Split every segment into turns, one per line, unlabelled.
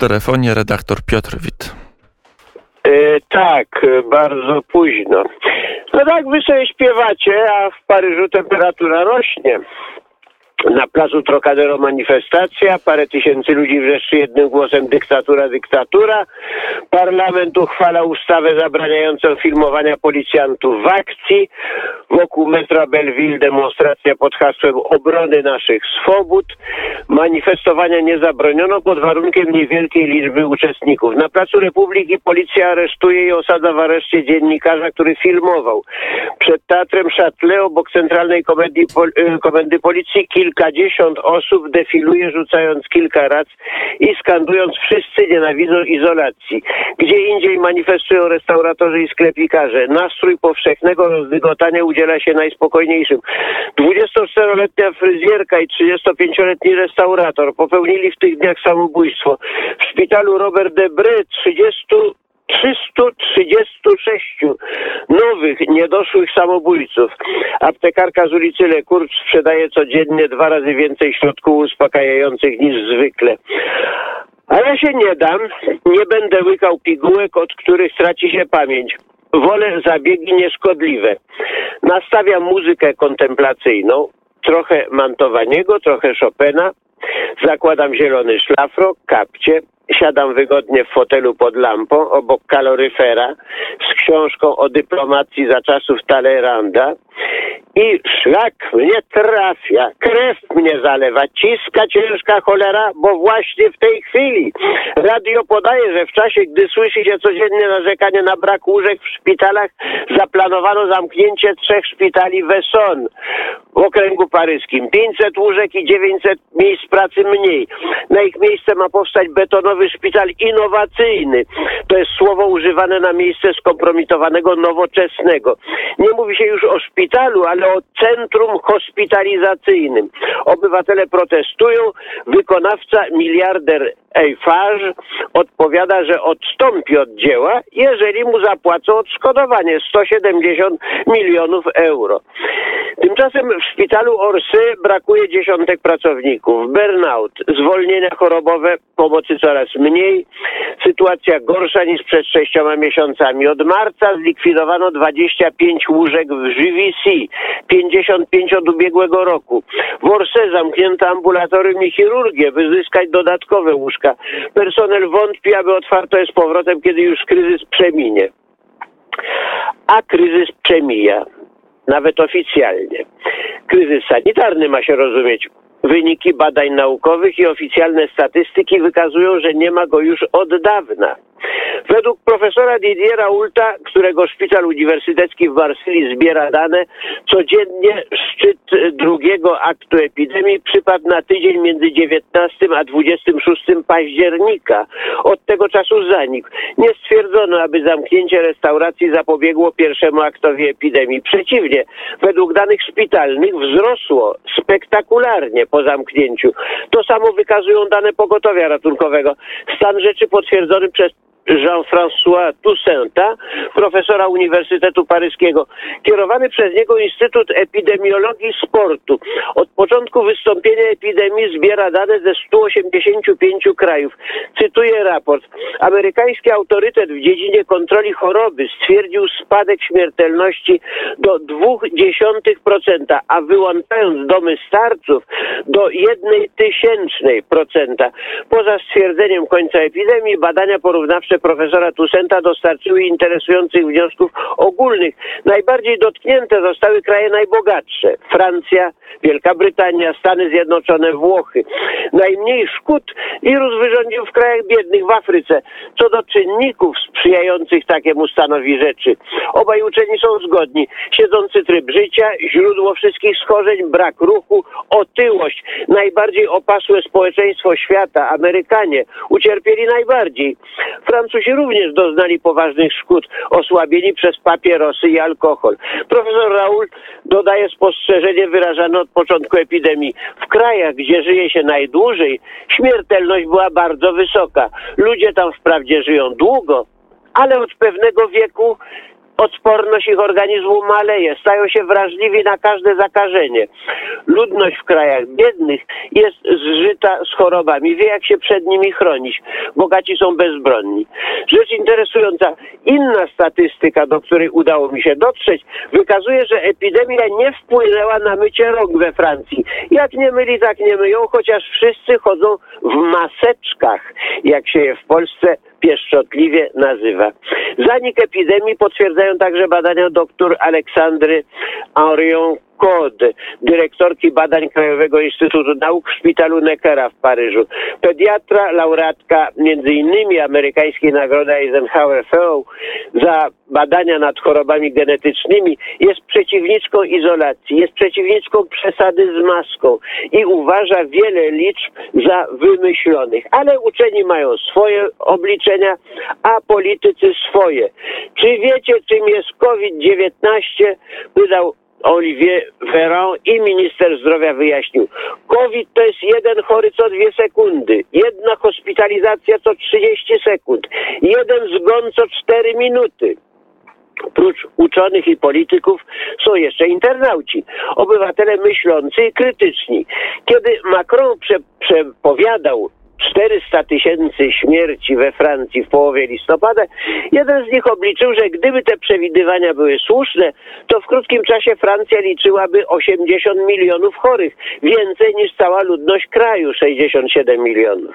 telefonie redaktor Piotr Wit.
E, tak, bardzo późno. No tak, wy sobie śpiewacie, a w Paryżu temperatura rośnie. Na placu Trocadero manifestacja, parę tysięcy ludzi wrzeszczy jednym głosem dyktatura, dyktatura. Parlament uchwala ustawę zabraniającą filmowania policjantów w akcji. Wokół metra Belleville demonstracja pod hasłem obrony naszych swobód. Manifestowania nie zabroniono pod warunkiem niewielkiej liczby uczestników. Na Placu Republiki policja aresztuje i osadza w areszcie dziennikarza, który filmował. Przed Teatrem Châtelet obok Centralnej Komedii, y, Komendy Policji kilkadziesiąt osób defiluje rzucając kilka rac i skandując wszyscy nienawidzą izolacji. Gdzie indziej manifestują restauratorzy i sklepikarze. Nastrój powszechnego rozdygotania udziela się najspokojniejszym. 24-letnia fryzjerka i 35-letni restaurator popełnili w tych dniach samobójstwo. W szpitalu Robert Debré 30 336 nowych, niedoszłych samobójców. Aptekarka z ulicy Lekurcz sprzedaje codziennie dwa razy więcej środków uspokajających niż zwykle. A ja się nie dam, nie będę łykał pigułek, od których traci się pamięć. Wolę zabiegi nieszkodliwe. Nastawiam muzykę kontemplacyjną, trochę Mantowaniego, trochę Chopina, zakładam zielony szlafrok, kapcie, siadam wygodnie w fotelu pod lampą obok kaloryfera z książką o dyplomacji za czasów Taleranda i szlak mnie trafia, krew mnie zalewa, ciska ciężka cholera, bo właśnie w tej chwili radio podaje, że w czasie, gdy słyszy się codziennie narzekanie na brak łóżek w szpitalach, zaplanowano zamknięcie trzech szpitali w Essonne w okręgu paryskim. 500 łóżek i 900 miejsc pracy mniej. Na ich miejsce ma powstać betonowy szpital innowacyjny. To jest słowo używane na miejsce skompromitowanego nowoczesnego. Nie mówi się już o szpitalu, ale o centrum hospitalizacyjnym. Obywatele protestują, wykonawca miliarder Eiffage odpowiada, że odstąpi od dzieła, jeżeli mu zapłacą odszkodowanie 170 milionów euro. Tymczasem w szpitalu Orsy brakuje dziesiątek pracowników. Burnout, zwolnienia chorobowe, pomocy coraz mniej. Sytuacja gorsza niż przed sześcioma miesiącami. Od marca zlikwidowano 25 łóżek w GVC, 55 od ubiegłego roku. W Orse zamknięto ambulatorium i chirurgię, by zyskać dodatkowe łóżka. Personel wątpi, aby otwarto je z powrotem, kiedy już kryzys przeminie. A kryzys przemija nawet oficjalnie. Kryzys sanitarny ma się rozumieć. Wyniki badań naukowych i oficjalne statystyki wykazują, że nie ma go już od dawna. Według profesora Didiera Ulta, którego szpital uniwersytecki w Marsylii zbiera dane, codziennie szczyt drugiego aktu epidemii przypadł na tydzień między 19 a 26 października. Od tego czasu zanikł. Nie stwierdzono, aby zamknięcie restauracji zapobiegło pierwszemu aktowi epidemii. Przeciwnie, według danych szpitalnych wzrosło spektakularnie po zamknięciu. To samo wykazują dane pogotowia ratunkowego. Stan rzeczy potwierdzony przez Jean-François Toussainta, profesora Uniwersytetu Paryskiego. Kierowany przez niego Instytut Epidemiologii Sportu. Od początku wystąpienia epidemii zbiera dane ze 185 krajów. Cytuję raport. Amerykański autorytet w dziedzinie kontroli choroby stwierdził spadek śmiertelności do 0,2%, a wyłączając domy starców do 1 tysięcznej procenta. Poza stwierdzeniem końca epidemii badania porównawcze profesora Tusenta dostarczyły interesujących wniosków ogólnych. Najbardziej dotknięte zostały kraje najbogatsze. Francja, Wielka Brytania, Stany Zjednoczone, Włochy. Najmniej szkód wirus wyrządził w krajach biednych w Afryce. Co do czynników sprzyjających takiemu stanowi rzeczy. Obaj uczeni są zgodni. Siedzący tryb życia, źródło wszystkich schorzeń, brak ruchu, otyłość. Najbardziej opasłe społeczeństwo świata, Amerykanie, ucierpieli najbardziej. Francuzi również doznali poważnych szkód, osłabieni przez papierosy i alkohol. Profesor Raul dodaje spostrzeżenie wyrażane od początku epidemii. W krajach, gdzie żyje się najdłużej, śmiertelność była bardzo wysoka. Ludzie tam wprawdzie żyją długo, ale od pewnego wieku odporność ich organizmu maleje, stają się wrażliwi na każde zakażenie. Ludność w krajach biednych jest zżyta z chorobami, wie jak się przed nimi chronić. Bogaci są bezbronni. Rzecz interesująca, inna statystyka, do której udało mi się dotrzeć, wykazuje, że epidemia nie wpłynęła na mycie rąk we Francji. Jak nie myli, tak nie myją, chociaż wszyscy chodzą w maseczkach, jak się je w Polsce pieszczotliwie nazywa. Zanik epidemii potwierdzają także badania dr Aleksandry Henrion Code, dyrektorki badań Krajowego Instytutu Nauk w szpitalu Neckera w Paryżu. Pediatra, laureatka innymi amerykańskiej nagrody Eisenhower Fellow za badania nad chorobami genetycznymi jest przeciwniczką izolacji, jest przeciwniczką przesady z maską i uważa wiele liczb za wymyślonych. Ale uczeni mają swoje obliczenia, a politycy swoje. Czy wiecie, czym jest COVID-19? Wydał Olivier Véran i minister zdrowia wyjaśnił. COVID to jest jeden chory co dwie sekundy, jedna hospitalizacja co 30 sekund, jeden zgon co 4 minuty. Prócz uczonych i polityków są jeszcze internauci, obywatele myślący i krytyczni. Kiedy Macron prze, przepowiadał 400 tysięcy śmierci we Francji w połowie listopada, jeden z nich obliczył, że gdyby te przewidywania były słuszne, to w krótkim czasie Francja liczyłaby 80 milionów chorych, więcej niż cała ludność kraju 67 milionów.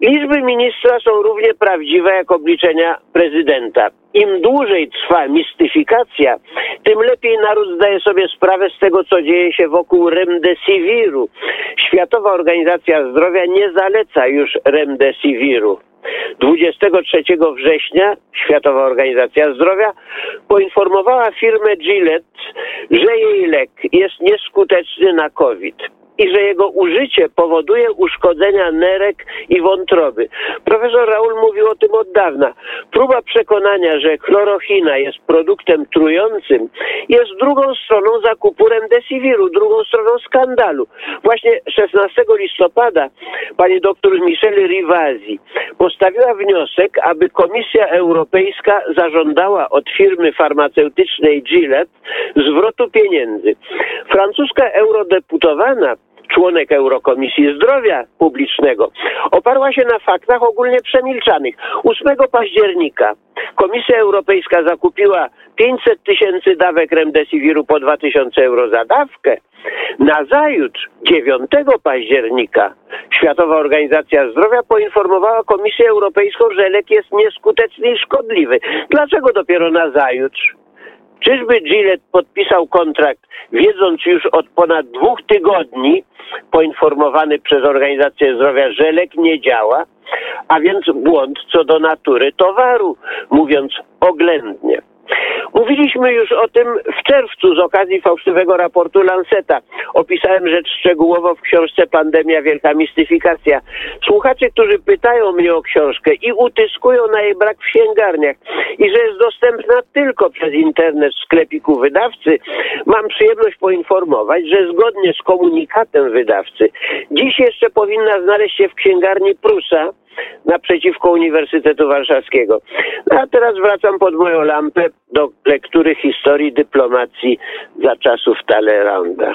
Liczby ministra są równie prawdziwe jak obliczenia prezydenta. Im dłużej trwa mistyfikacja, tym lepiej naród zdaje sobie sprawę z tego, co dzieje się wokół remdesiviru. Światowa Organizacja Zdrowia nie zaleca już remdesiviru. 23 września Światowa Organizacja Zdrowia poinformowała firmę Gillette, że jej lek jest nieskuteczny na COVID i że jego użycie powoduje uszkodzenia nerek i wątroby. Profesor Raul mówił o tym od dawna. Próba przekonania, że chlorochina jest produktem trującym, jest drugą stroną zakupu remdesiviru, drugą stroną skandalu. Właśnie 16 listopada pani doktor Michelle Rivasi postawiła wniosek, aby Komisja Europejska zażądała od firmy farmaceutycznej Gillette zwrotu pieniędzy. Francuska eurodeputowana członek Eurokomisji Zdrowia Publicznego, oparła się na faktach ogólnie przemilczanych. 8 października Komisja Europejska zakupiła 500 tysięcy dawek remdesiviru po 2000 euro za dawkę. Nazajutrz, 9 października, Światowa Organizacja Zdrowia poinformowała Komisję Europejską, że lek jest nieskuteczny i szkodliwy. Dlaczego dopiero nazajutrz? Czyżby Gillette podpisał kontrakt, wiedząc już od ponad dwóch tygodni, poinformowany przez Organizację Zdrowia, że lek nie działa, a więc błąd co do natury towaru, mówiąc oględnie. Mówiliśmy już o tym w czerwcu z okazji fałszywego raportu Lanceta. Opisałem rzecz szczegółowo w książce Pandemia Wielka Mistyfikacja. Słuchacze, którzy pytają mnie o książkę i utyskują na jej brak w księgarniach i że jest dostępna tylko przez internet w sklepiku wydawcy, mam przyjemność poinformować, że zgodnie z komunikatem wydawcy dziś jeszcze powinna znaleźć się w księgarni Prusa naprzeciwko Uniwersytetu Warszawskiego. No a teraz wracam pod moją lampę do lektury historii dyplomacji za czasów Talleyranda.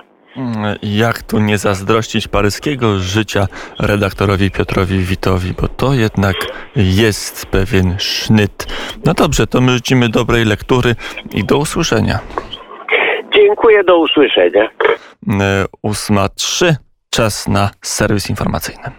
Jak tu nie zazdrościć paryskiego życia redaktorowi Piotrowi Witowi, bo to jednak jest pewien sznyt. No dobrze, to my życzymy dobrej lektury i do usłyszenia.
Dziękuję, do usłyszenia.
E, ósma trzy, czas na serwis informacyjny.